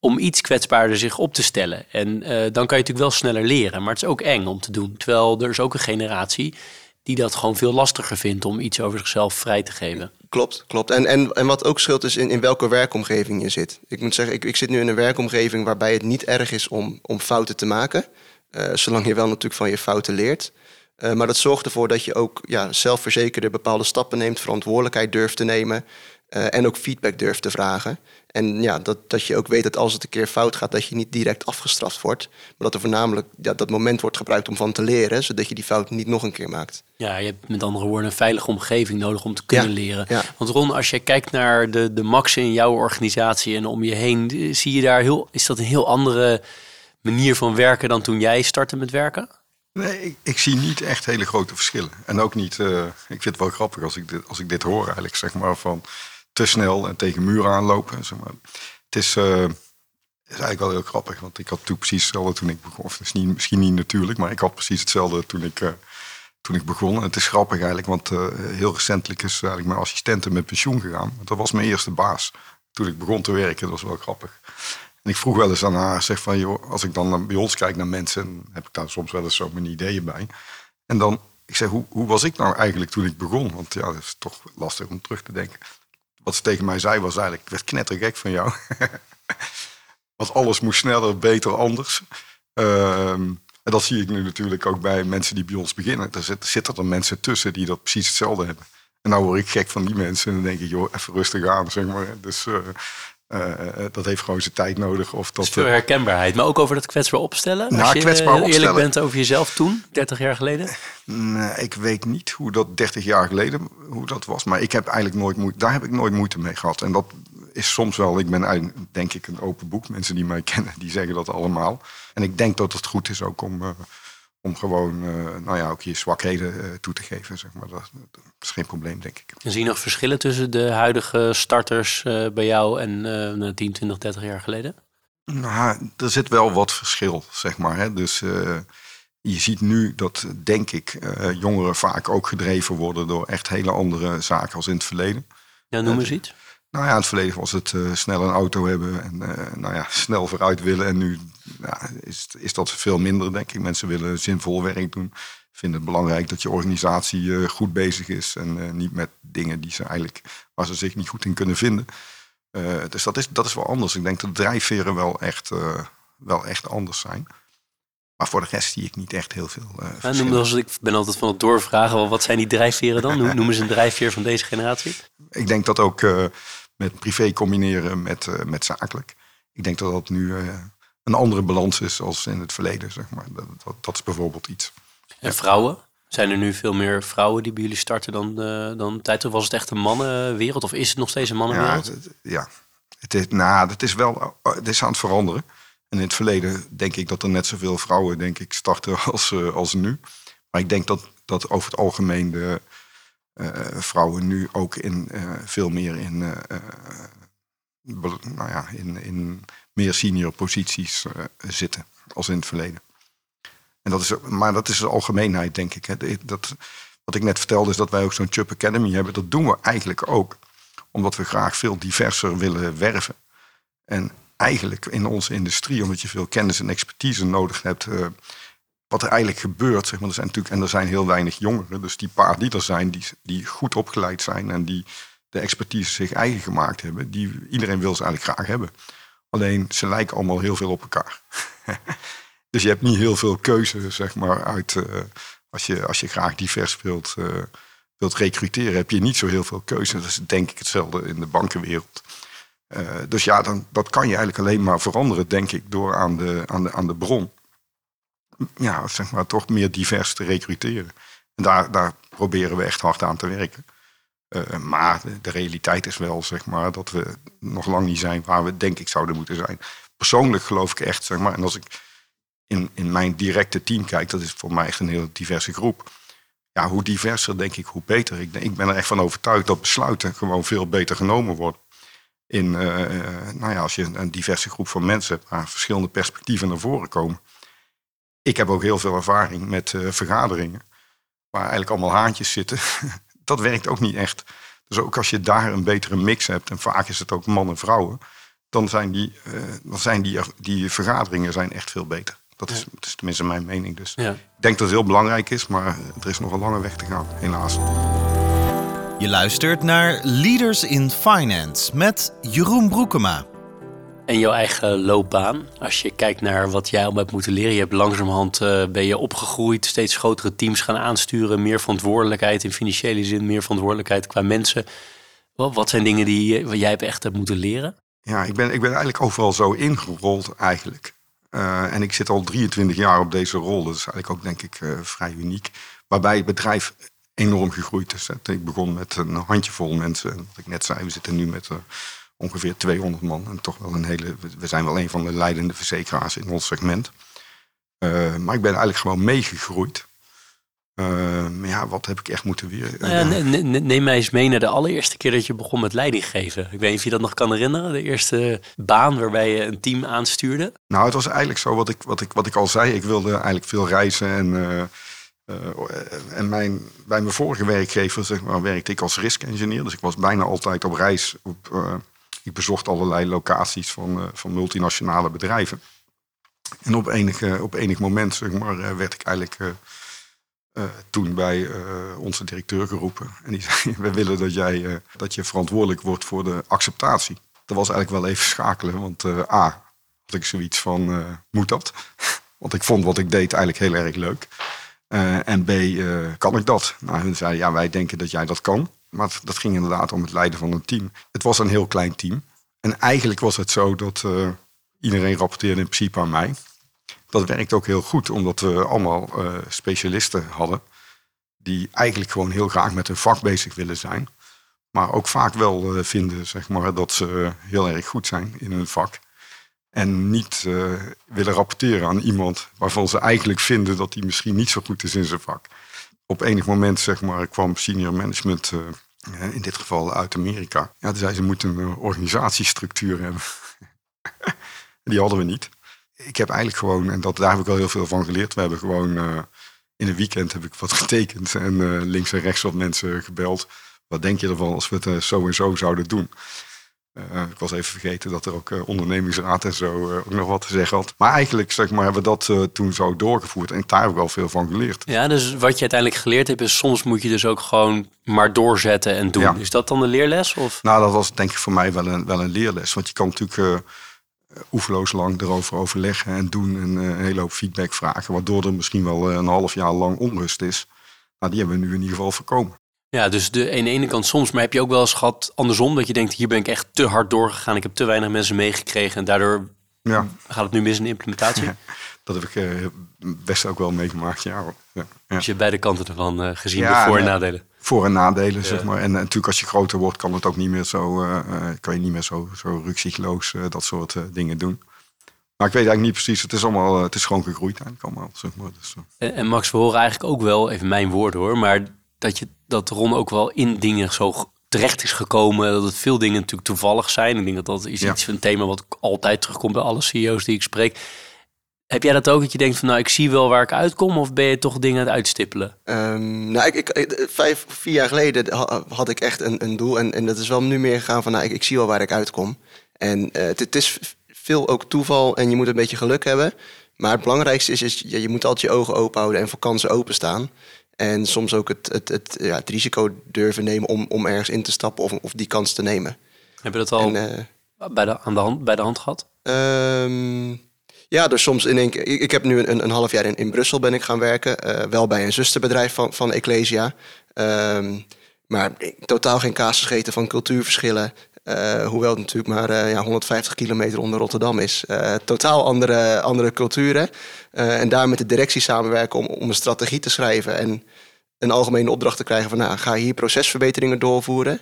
B: om iets kwetsbaarder zich op te stellen. En uh, dan kan je natuurlijk wel sneller leren. Maar het is ook eng om te doen. Terwijl er is ook een generatie die dat gewoon veel lastiger vindt om iets over zichzelf vrij te geven.
C: Klopt, klopt. En, en, en wat ook scheelt is in, in welke werkomgeving je zit. Ik moet zeggen, ik, ik zit nu in een werkomgeving waarbij het niet erg is om, om fouten te maken. Uh, zolang je wel natuurlijk van je fouten leert. Uh, maar dat zorgt ervoor dat je ook ja, zelfverzekerde bepaalde stappen neemt, verantwoordelijkheid durft te nemen uh, en ook feedback durft te vragen. En ja, dat, dat je ook weet dat als het een keer fout gaat, dat je niet direct afgestraft wordt. Maar dat er voornamelijk ja, dat moment wordt gebruikt om van te leren, zodat je die fout niet nog een keer maakt.
B: Ja, je hebt met andere woorden een veilige omgeving nodig om te kunnen leren. Ja. Want Ron, als je kijkt naar de, de maxen in jouw organisatie en om je heen, zie je daar heel, is dat een heel andere manier van werken dan toen jij startte met werken?
D: Nee, ik, ik, zie niet echt hele grote verschillen. En ook niet, uh, ik vind het wel grappig als ik dit, als ik dit hoor eigenlijk, zeg maar, van te snel en tegen muren aanlopen. Zeg maar. Het is, uh, is eigenlijk wel heel grappig, want ik had toen precies hetzelfde toen ik begon. Of is niet, misschien niet natuurlijk, maar ik had precies hetzelfde toen ik, uh, toen ik begon. En het is grappig eigenlijk, want heel recentelijk is eigenlijk mijn assistente met pensioen gegaan. Dat was mijn eerste baas toen ik begon te werken. Dat was wel grappig. En ik vroeg wel eens aan haar, zeg van, joh, als ik dan bij ons kijk naar mensen, heb ik daar soms wel eens zo mijn ideeën bij. En dan, ik zeg, hoe, hoe was ik nou eigenlijk toen ik begon? Want ja, dat is toch lastig om terug te denken. Wat ze tegen mij zei was eigenlijk, ik werd knettergek van jou. Want alles moest sneller, beter, anders. Ehm, en dat zie ik nu natuurlijk ook bij mensen die bij ons beginnen. Er zitten, zitten er mensen tussen die dat precies hetzelfde hebben. En nou word ik gek van die mensen en dan denk ik, joh, even rustig aan, zeg maar. Dus uh, Uh, dat heeft gewoon zijn tijd nodig. Of dat,
B: veel herkenbaarheid. Maar ook over dat kwetsbaar opstellen?
D: Nou,
B: Als je
D: kwetsbaar
B: eerlijk
D: opstellen.
B: bent over jezelf toen, 30 jaar geleden?
D: Nee, ik weet niet hoe dat 30 jaar geleden hoe dat was. Maar ik heb eigenlijk nooit moeite, daar heb ik nooit moeite mee gehad. En dat is soms wel, ik ben eigenlijk, denk ik een open boek. Mensen die mij kennen, die zeggen dat allemaal. En ik denk dat het goed is ook om, uh, om gewoon, uh, nou ja, ook je zwakheden uh, toe te geven. Zeg maar. dat, dat, is geen probleem, denk ik.
B: En zie je nog verschillen tussen de huidige starters bij jou en 10, 20, 30 jaar geleden?
D: Nou, er zit wel wat verschil, zeg maar. Hè. Dus je ziet nu dat, denk ik, jongeren vaak ook gedreven worden door echt hele andere zaken als in het verleden.
B: Ja, noem eens iets.
D: Nou ja, in het verleden was het snel een auto hebben en nou ja, snel vooruit willen. En nu ja, is, is dat veel minder, denk ik. Mensen willen zinvol werk doen. Vinden het belangrijk dat je organisatie uh, goed bezig is. En niet met dingen die ze eigenlijk, waar ze zich niet goed in kunnen vinden. dus dat is, dat is wel anders. Ik denk dat de drijfveren wel echt, wel echt anders zijn. Maar voor de rest zie ik niet echt heel veel. Uh,
B: ja, noem als, ik ben altijd van het doorvragen. Wat zijn die drijfveren dan? Noem, noem eens een drijfveer van deze generatie.
D: Ik denk dat ook uh, met privé combineren met, uh, met zakelijk. Ik denk dat dat nu een andere balans is als in het verleden. Zeg maar. dat, dat, dat is bijvoorbeeld iets.
B: En ja. vrouwen? Zijn er nu veel meer vrouwen die bij jullie starten dan, dan tijd? Was het echt een mannenwereld of is het nog steeds een mannenwereld?
D: Ja, het, ja. Het is, nou, het is wel het is aan het veranderen. En in het verleden denk ik dat er net zoveel vrouwen denk ik, starten als, uh, als nu. Maar ik denk dat, dat over het algemeen de uh, vrouwen nu ook in, uh, veel meer in, nou ja, in, in meer senior posities zitten als in het verleden. En dat is, maar dat is de algemeenheid, denk ik. Hè. Dat, wat ik net vertelde is dat wij ook zo'n Chubb Academy hebben. Dat doen we eigenlijk ook omdat we graag veel diverser willen werven. En eigenlijk in onze industrie, omdat je veel kennis en expertise nodig hebt. Uh, wat er eigenlijk gebeurt, zeg maar, er zijn natuurlijk, en er zijn heel weinig jongeren, dus die paar die er zijn, die, die goed opgeleid zijn en die de expertise zich eigen gemaakt hebben, die, iedereen wil ze eigenlijk graag hebben. Alleen ze lijken allemaal heel veel op elkaar. dus je hebt niet heel veel keuze, zeg maar, uit uh, als, je, als je graag divers wilt, uh, wilt recruteren, heb je niet zo heel veel keuze. Dat is denk ik hetzelfde in de bankenwereld. Uh, dus ja, dan, dat kan je eigenlijk alleen maar veranderen, denk ik, door aan de, aan de, aan de bron. Ja, zeg maar, toch meer divers te recruteren. En daar, daar proberen we echt hard aan te werken. Uh, maar de, realiteit is wel, zeg maar, dat we nog lang niet zijn waar we, denk ik, zouden moeten zijn. Persoonlijk geloof ik echt, zeg maar, en als ik in, in mijn directe team kijk, dat is voor mij echt een hele diverse groep. Ja, hoe diverser, denk ik, hoe beter. Ik, ik ben er echt van overtuigd dat besluiten gewoon veel beter genomen worden in, uh, nou ja, als je een diverse groep van mensen hebt waar verschillende perspectieven naar voren komen. Ik heb ook heel veel ervaring met vergaderingen waar eigenlijk allemaal haantjes zitten. dat werkt ook niet echt. Dus ook als je daar een betere mix hebt, en vaak is het ook mannen en vrouwen, dan zijn die, uh, dan zijn die, die vergaderingen zijn echt veel beter. Dat is, dat is tenminste mijn mening. Dus
B: ja.
D: ik denk dat het heel belangrijk is, maar er is nog een lange weg te gaan, helaas.
A: Je luistert naar Leaders in Finance met Jeroen Broekema.
B: En jouw eigen loopbaan. Als je kijkt naar wat jij al hebt moeten leren. Je hebt langzamerhand uh, ben je opgegroeid. Steeds grotere teams gaan aansturen. Meer verantwoordelijkheid in financiële zin. Meer verantwoordelijkheid qua mensen. Wat, wat zijn dingen die jij echt hebt moeten leren?
D: Ja, ik ben, ik ben eigenlijk overal zo ingerold eigenlijk. Uh, en ik zit al 23 jaar op deze rol. Dat is eigenlijk ook denk ik uh, vrij uniek. Waarbij het bedrijf enorm gegroeid is. Ik begon met een handjevol mensen. Wat ik net zei, we zitten nu met ongeveer 200 man. En toch wel een hele. We zijn wel een van de leidende verzekeraars in ons segment. Uh, maar ik ben eigenlijk gewoon meegegroeid. Uh, maar ja, wat heb ik echt moeten weer.
B: Ja, neem mij eens mee naar de allereerste keer dat je begon met leiding geven. Ik weet niet of je dat nog kan herinneren. De eerste baan waarbij je een team aanstuurde.
D: Nou, het was eigenlijk zo wat ik, wat ik, wat ik al zei. Ik wilde eigenlijk veel reizen en. Uh, uh, en mijn, bij mijn vorige werkgever zeg maar, werkte ik als risk engineer. Dus ik was bijna altijd op reis. Op, uh, ik bezocht allerlei locaties van, uh, van multinationale bedrijven. En op enig, op enig moment zeg maar, werd ik eigenlijk toen bij onze directeur geroepen. En die zei, we willen dat, jij, dat je verantwoordelijk wordt voor de acceptatie. Dat was eigenlijk wel even schakelen. Want A, had ik zoiets van, moet dat? Want ik vond wat ik deed eigenlijk heel erg leuk. En B, kan ik dat? Nou, hun zeiden, ja, wij denken dat jij dat kan. Maar dat ging inderdaad om het leiden van een team. Het was een heel klein team. En eigenlijk was het zo dat uh, iedereen rapporteerde in principe aan mij. Dat werkt ook heel goed, omdat we allemaal uh, specialisten hadden. Die eigenlijk gewoon heel graag met hun vak bezig willen zijn. Maar ook vaak wel uh, vinden zeg maar, dat ze heel erg goed zijn in hun vak. En niet willen rapporteren aan iemand waarvan ze eigenlijk vinden dat hij misschien niet zo goed is in zijn vak. Op enig moment zeg maar, kwam senior management in dit geval uit Amerika. Ja, toen zei ze moeten een organisatiestructuur hebben. Die hadden we niet. Ik heb eigenlijk gewoon, en dat, daar heb ik al heel veel van geleerd. We hebben gewoon uh, in een weekend heb ik wat getekend en uh, links en rechts wat mensen gebeld. Wat denk je ervan als we het zo en zo zouden doen? Uh, ik was even vergeten dat er ook uh, ondernemingsraad en zo uh, ook nog wat te zeggen had. Maar eigenlijk zeg maar, hebben we dat toen zo doorgevoerd. En daar heb ik wel veel van geleerd.
B: Ja, dus wat je uiteindelijk geleerd hebt is soms moet je dus ook gewoon maar doorzetten en doen. Ja. Is dat dan de leerles? Of?
D: Nou, dat was denk ik voor mij wel een, wel een leerles. Want je kan natuurlijk oeverloos lang erover overleggen en doen. En een hele hoop feedback vragen. Waardoor er misschien wel een half jaar lang onrust is. Nou, die hebben we nu in ieder geval voorkomen.
B: Ja, dus de, aan de ene kant soms, maar heb je ook wel eens gehad andersom dat je denkt, hier ben ik echt te hard doorgegaan. Ik heb te weinig mensen meegekregen en daardoor ja. gaat het nu mis in de implementatie?
D: dat heb ik uh, best ook wel meegemaakt, ja. ja.
B: Dus je hebt beide kanten ervan uh, gezien, de voor- en nadelen?
D: Voor- en nadelen, zeg maar. En, natuurlijk als je groter wordt, kan het ook niet meer zo, uh, kan je niet meer zo, zo rukzichtloos dat soort dingen doen. Maar ik weet eigenlijk niet precies. Het is allemaal, het is gewoon gegroeid eigenlijk allemaal. Zeg maar. Dus,
B: en, en Max, we horen eigenlijk ook wel, even mijn woorden hoor, maar dat, je, dat Ron ook wel in dingen zo terecht is gekomen. Dat het veel dingen natuurlijk toevallig zijn. Ik denk dat dat is iets van een thema wat altijd terugkomt bij alle CEO's die ik spreek. Heb jij dat ook, dat je denkt van nou, ik zie wel waar ik uitkom, of ben je toch dingen aan het uitstippelen?
C: Um, nou, ik, ik, vijf, vier jaar geleden had ik echt een, een doel. En, en dat is wel nu meer gegaan van nou, ik, ik zie wel waar ik uitkom. En uh, het, het, is veel ook toeval en je moet een beetje geluk hebben. Maar het belangrijkste is, is je, je moet altijd je ogen open houden en voor kansen openstaan. En soms ook het, het, het, ja, het risico durven nemen om, om ergens in te stappen of, of die kans te nemen.
B: Heb je dat al en, uh, bij, de, aan de hand, bij de hand gehad?
C: Um, ja, dus soms in één keer. Ik, ik heb nu een, een half jaar in, in Brussel ben ik gaan werken. Uh, wel bij een zusterbedrijf van, van Ecclesia. Um, maar totaal geen kaas gegeten van cultuurverschillen. Uh, hoewel het natuurlijk maar uh, ja, 150 kilometer onder Rotterdam is. Uh, totaal andere, andere culturen. en daar met de directie samenwerken om, om een strategie te schrijven. En een algemene opdracht te krijgen van nou, ga hier procesverbeteringen doorvoeren.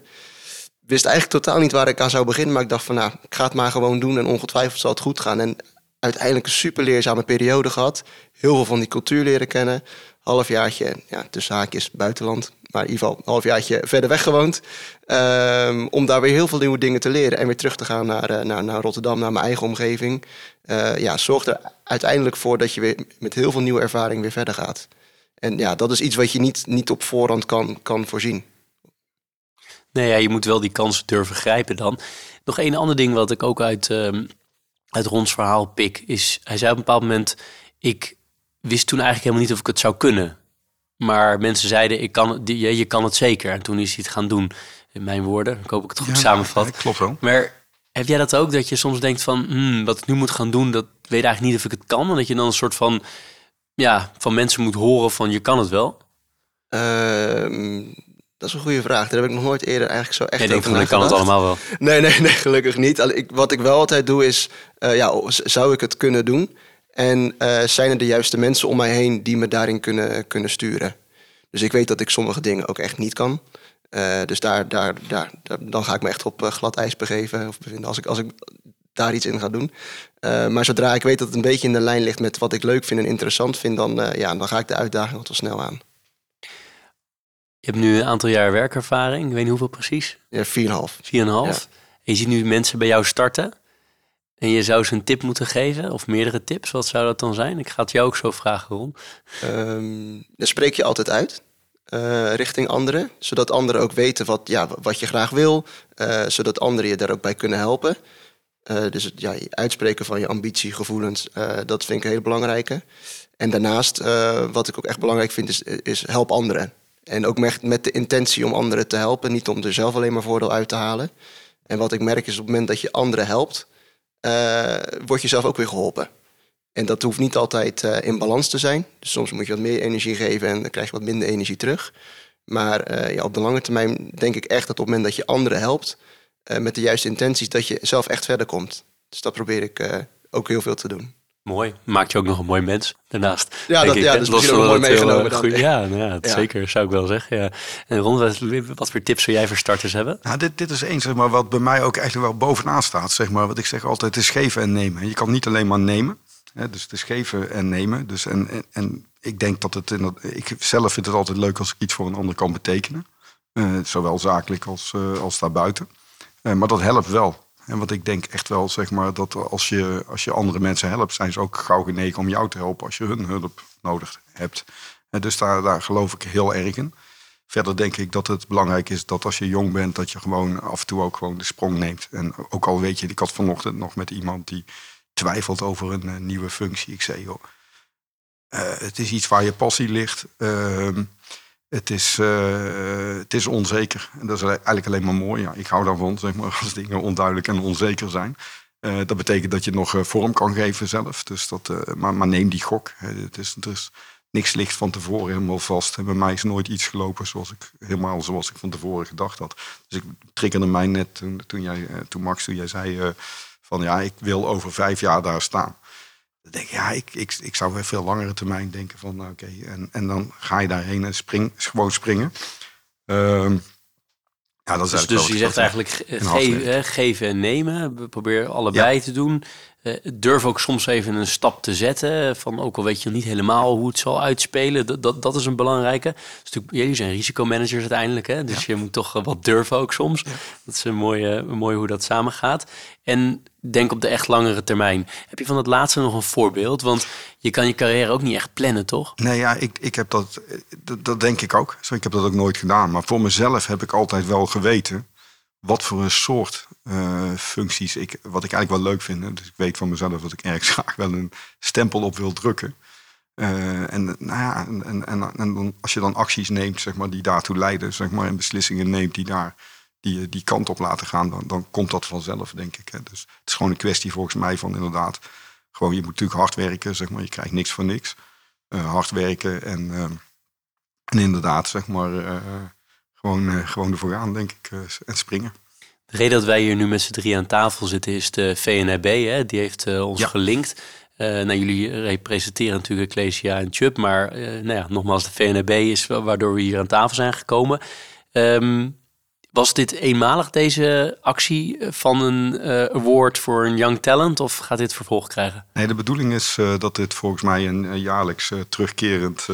C: Wist eigenlijk totaal niet waar ik aan zou beginnen. Maar ik dacht van nou, ik ga het maar gewoon doen. En ongetwijfeld zal het goed gaan. En uiteindelijk een super leerzame periode gehad. Heel veel van die cultuur leren kennen. Halfjaartje, ja, tussen haakjes, buitenland maar in ieder geval een halfjaartje verder weg gewoond. Um, om daar weer heel veel nieuwe dingen te leren en weer terug te gaan naar, uh, naar, naar Rotterdam, naar mijn eigen omgeving. Uh, ja, zorgt er uiteindelijk voor dat je weer met heel veel nieuwe ervaring weer verder gaat. En ja, dat is iets wat je niet, niet op voorhand kan, kan voorzien.
B: Nee, ja, je moet wel die kansen durven grijpen dan. Nog één ander ding wat ik ook uit, uh, uit Rons verhaal pik, is hij zei op een bepaald moment, ik wist toen eigenlijk helemaal niet of ik het zou kunnen. Maar mensen zeiden, ik kan, je, je kan het zeker. En toen is hij het gaan doen. In mijn woorden, ik hoop ik het goed ja, samenvat. Ja,
D: klopt wel.
B: Maar heb jij dat ook, dat je soms denkt van... Hmm, wat ik nu moet gaan doen, dat weet eigenlijk niet of ik het kan. En dat je dan een soort van, ja, van mensen moet horen van je kan het wel?
C: Uh, dat is een goede vraag. Daar heb ik nog nooit eerder eigenlijk zo echt
B: over nagedacht. Ik kan het allemaal wel.
C: Nee, nee, nee, gelukkig niet. Ik, wat ik wel altijd doe is, uh, ja, zou ik het kunnen doen? En uh, zijn er de juiste mensen om mij heen die me daarin kunnen, kunnen sturen? Dus ik weet dat ik sommige dingen ook echt niet kan. Uh, dus daar, daar, daar, dan ga ik me echt op uh, glad ijs begeven of bevinden als ik, als ik daar iets in ga doen. maar zodra ik weet dat het een beetje in de lijn ligt met wat ik leuk vind en interessant vind, dan, ja, dan ga ik de uitdaging wat snel aan.
B: Je hebt nu een aantal jaar werkervaring. Ik weet niet hoeveel precies.
C: Ja, 4,5. 4,5.
B: Ja. En je ziet nu mensen bij jou starten. En je zou ze een tip moeten geven, of meerdere tips, wat zou dat dan zijn? Ik ga het jou ook zo vragen, Ron.
C: Um, dan spreek je altijd uit uh, richting anderen, zodat anderen ook weten wat, ja, wat je graag wil, uh, zodat anderen je daar ook bij kunnen helpen. Uh, dus het ja, uitspreken van je ambitiegevoelens, dat vind ik een hele belangrijke. En daarnaast, wat ik ook echt belangrijk vind, is, is help anderen. En ook met, met de intentie om anderen te helpen, niet om er zelf alleen maar voordeel uit te halen. En wat ik merk is op het moment dat je anderen helpt, word je zelf ook weer geholpen. En dat hoeft niet altijd uh, in balans te zijn. Dus soms moet je wat meer energie geven en dan krijg je wat minder energie terug. Maar uh, ja, op de lange termijn denk ik echt dat op het moment dat je anderen helpt, eh, met de juiste intenties, dat je zelf echt verder komt. Dus dat probeer ik eh, ook heel veel te doen.
B: Mooi. Maakt je ook nog een mooi mens daarnaast.
C: Ja,
B: denk
C: dat,
B: ik,
C: ja, dat is misschien ook mooi meegenomen.
B: eh, goed- Ja, nou ja,
C: Ja.
B: zeker zou ik wel zeggen. Ja. En Ron, wat, wat voor tips zou jij voor starters hebben?
D: Nou, dit, dit is één, zeg maar, wat bij mij ook echt wel bovenaan staat. Zeg maar, wat ik zeg altijd, het is geven en nemen. Je kan niet alleen maar nemen. Hè, dus het is geven en nemen. Dus en, en, en ik denk dat het... In dat, ik zelf vind het altijd leuk als ik iets voor een ander kan betekenen. Eh, zowel zakelijk als, eh, als daarbuiten. Eh, maar dat helpt wel. En wat ik denk echt wel, zeg maar, dat als je, als je andere mensen helpt... zijn ze ook gauw genegen om jou te helpen als je hun hulp nodig hebt. En dus daar, daar geloof ik heel erg in. Verder denk ik dat het belangrijk is dat als je jong bent, dat je gewoon af en toe ook gewoon de sprong neemt. En ook al weet je, ik had vanochtend nog met iemand die twijfelt over een eh, nieuwe functie. Ik zei, joh, eh, het is iets waar je passie ligt. Ehm, het, is, eh, het is onzeker. En dat is eigenlijk alleen maar mooi. Ja, ik hou daarvan, zeg maar, als dingen onduidelijk en onzeker zijn. Eh, dat betekent dat je nog eh, vorm kan geven zelf. Dus dat, eh, maar, maar neem die gok. Het is, is, niks ligt van tevoren helemaal vast. Bij mij is nooit iets gelopen zoals ik, helemaal zoals ik van tevoren gedacht had. Dus ik triggerde mij net toen, toen, jij, eh, toen Max, toen jij zei eh, van ja, ik wil over vijf jaar daar staan. Dan denk ik, ja, ik, ik, ik zou weer veel langere termijn denken van nou, oké. en, en dan ga je daarheen en spring, gewoon springen. Ehm, ja, dat is
B: Dus, dus je zegt eigenlijk ge- geven en nemen. Probeer allebei te doen. Eh, durf ook soms even een stap te zetten. Van ook al weet je niet helemaal hoe het zal uitspelen. Dat, dat, dat is een belangrijke. Dus natuurlijk, jullie zijn risicomanagers uiteindelijk. Hè? Dus je moet toch eh, wat durven ook soms. Dat is een mooie, mooi hoe dat samengaat. En denk op de echt langere termijn. Heb je van dat laatste nog een voorbeeld? Want je kan je carrière ook niet echt plannen, toch?
D: Nee, ja, ik, ik heb dat, eh, dat, dat denk ik ook. Zo, ik heb dat ook nooit gedaan. Maar voor mezelf heb ik altijd wel geweten wat voor een soort eh, functies ik, wat ik eigenlijk wel leuk vind. Dus ik weet van mezelf dat ik ergens graag wel een stempel op wil drukken. Eh, en, nou ja, en, en, en, als je dan acties neemt, zeg maar, die daartoe leiden, zeg maar, en beslissingen neemt die daar die, die kant op laten gaan, dan, dan komt dat vanzelf, denk ik. Hè. Dus het is gewoon een kwestie volgens mij van inderdaad, gewoon je moet natuurlijk hard werken, zeg maar, je krijgt niks voor niks. Eh, hard werken en, eh, en inderdaad, zeg maar, eh, gewoon, eh, gewoon ervoor denk ik, eh, en springen.
B: De reden dat wij hier nu met z'n drie aan tafel zitten is de VNRB. Hè? Die heeft eh, ons
D: Ja.
B: gelinkt. Eh nou, jullie representeren natuurlijk Ecclesia en Chubb. Maar eh, nou ja, nogmaals, de VNRB is wa- waardoor we hier aan tafel zijn gekomen. Ehm, was dit eenmalig, deze actie van een award voor een young talent? Of gaat dit vervolg krijgen?
D: Nee, de bedoeling is dat dit volgens mij een, jaarlijks terugkerend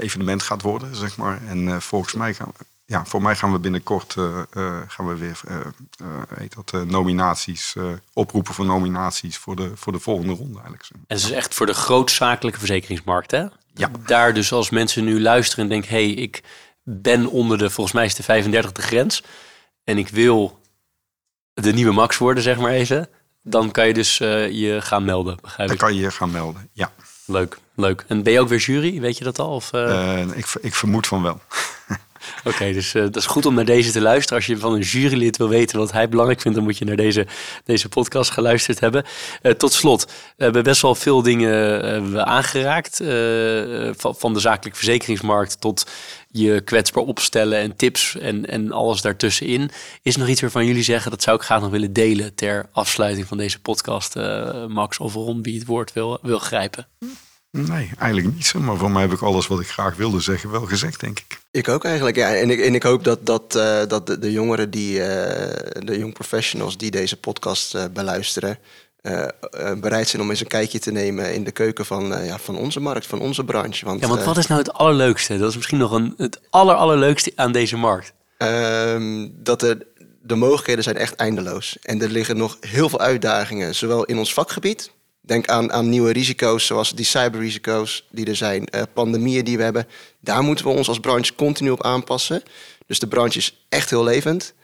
D: evenement gaat worden, zeg maar. En volgens mij gaan we, ja, voor mij gaan we binnenkort eh, eh, gaan we weer eh, heet dat, nominaties, oproepen voor nominaties voor de, voor de volgende ronde eigenlijk.
B: En het is echt voor de grootzakelijke verzekeringsmarkt, hè?
D: Ja.
B: Daar dus als mensen nu luisteren en denken... hé, hey, ik ben onder de, volgens mij is de 35 de grens... en ik wil de nieuwe max worden, zeg maar even... dan kan je dus je gaan melden, begrijp
D: Dan
B: ik.
D: kan je je gaan melden, ja.
B: Leuk, leuk. En ben je ook weer jury, weet je dat al? Of,
D: ik, ik vermoed van wel.
B: Oké, dus eh, dat is goed om naar deze te luisteren. Als je van een jurylid wil weten wat hij belangrijk vindt, dan moet je naar deze, deze podcast geluisterd hebben. Eh, tot slot, we hebben best wel veel dingen eh, aangeraakt. van, van de zakelijke verzekeringsmarkt tot je kwetsbaar opstellen en tips en, en alles daartussenin. Is er nog iets waarvan jullie zeggen, dat zou ik graag nog willen delen ter afsluiting van deze podcast, Max of Ron, wie het woord wil, wil grijpen?
D: Nee, eigenlijk niet zo. Maar voor mij heb ik alles wat ik graag wilde zeggen wel gezegd, denk ik.
C: Ik ook eigenlijk, ja. En ik, en ik hoop dat, dat, eh, dat de, de jongeren, die, eh, de young professionals die deze podcast eh, beluisteren, eh, eh, bereid zijn om eens een kijkje te nemen in de keuken van, eh, ja, van onze markt, van onze branche. Want,
B: Ja, want wat is nou het allerleukste? Dat is misschien nog een, het aller, allerleukste aan deze markt.
C: Ehm, dat er, de mogelijkheden zijn echt eindeloos. En er liggen nog heel veel uitdagingen, zowel in ons vakgebied. Denk aan, aan nieuwe risico's, zoals die cyberrisico's die er zijn, eh, pandemieën die we hebben. Daar moeten we ons als branche continu op aanpassen. Dus de branche is echt heel levend.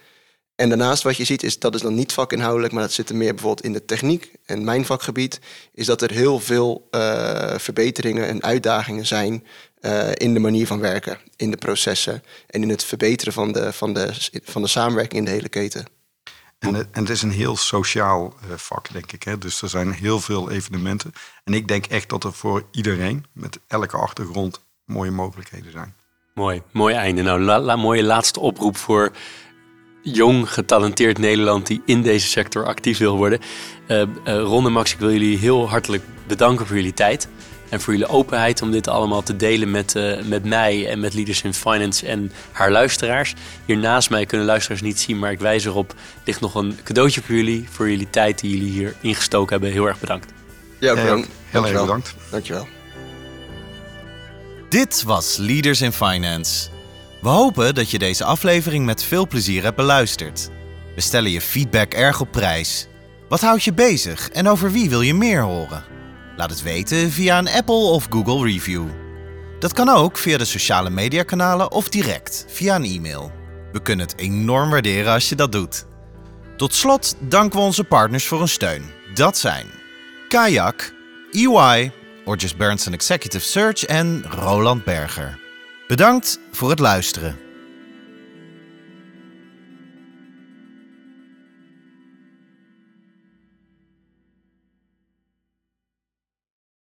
C: En daarnaast wat je ziet, is dat is dan niet vakinhoudelijk, maar dat zit er meer bijvoorbeeld in de techniek. En mijn vakgebied is dat er heel veel eh, verbeteringen en uitdagingen zijn eh, in de manier van werken, in de processen en in het verbeteren van de, van de, van de samenwerking in de hele keten.
D: En, en het is een heel sociaal eh, vak, denk ik. Hè? Dus er zijn heel veel evenementen. En ik denk echt dat er voor iedereen, met elke achtergrond, mooie mogelijkheden zijn.
B: Mooi, mooi einde. Nou, la, mooie laatste oproep voor jong, getalenteerd Nederland die in deze sector actief wil worden. Uh, Ron en Max, ik wil jullie heel hartelijk bedanken voor jullie tijd. En voor jullie openheid om dit allemaal te delen met, uh, met mij en met Leaders in Finance en haar luisteraars. Hier naast mij kunnen luisteraars niet zien, maar ik wijs erop. ligt nog een cadeautje voor jullie, voor jullie tijd die jullie hier ingestoken hebben. Heel erg bedankt.
C: Ja, bedankt.
D: Heel, heel erg bedankt.
C: Dankjewel.
A: Dit was Leaders in Finance. We hopen dat je deze aflevering met veel plezier hebt beluisterd. We stellen je feedback erg op prijs. Wat houdt je bezig en over wie wil je meer horen? Laat het weten via een Apple of Google review. Dat kan ook via de sociale mediakanalen of direct via een e-mail. We kunnen het enorm waarderen als je dat doet. Tot slot danken we onze partners voor hun steun. Dat zijn Kayak, EY, Orges Berndsen Executive Search en Roland Berger. Bedankt voor het luisteren.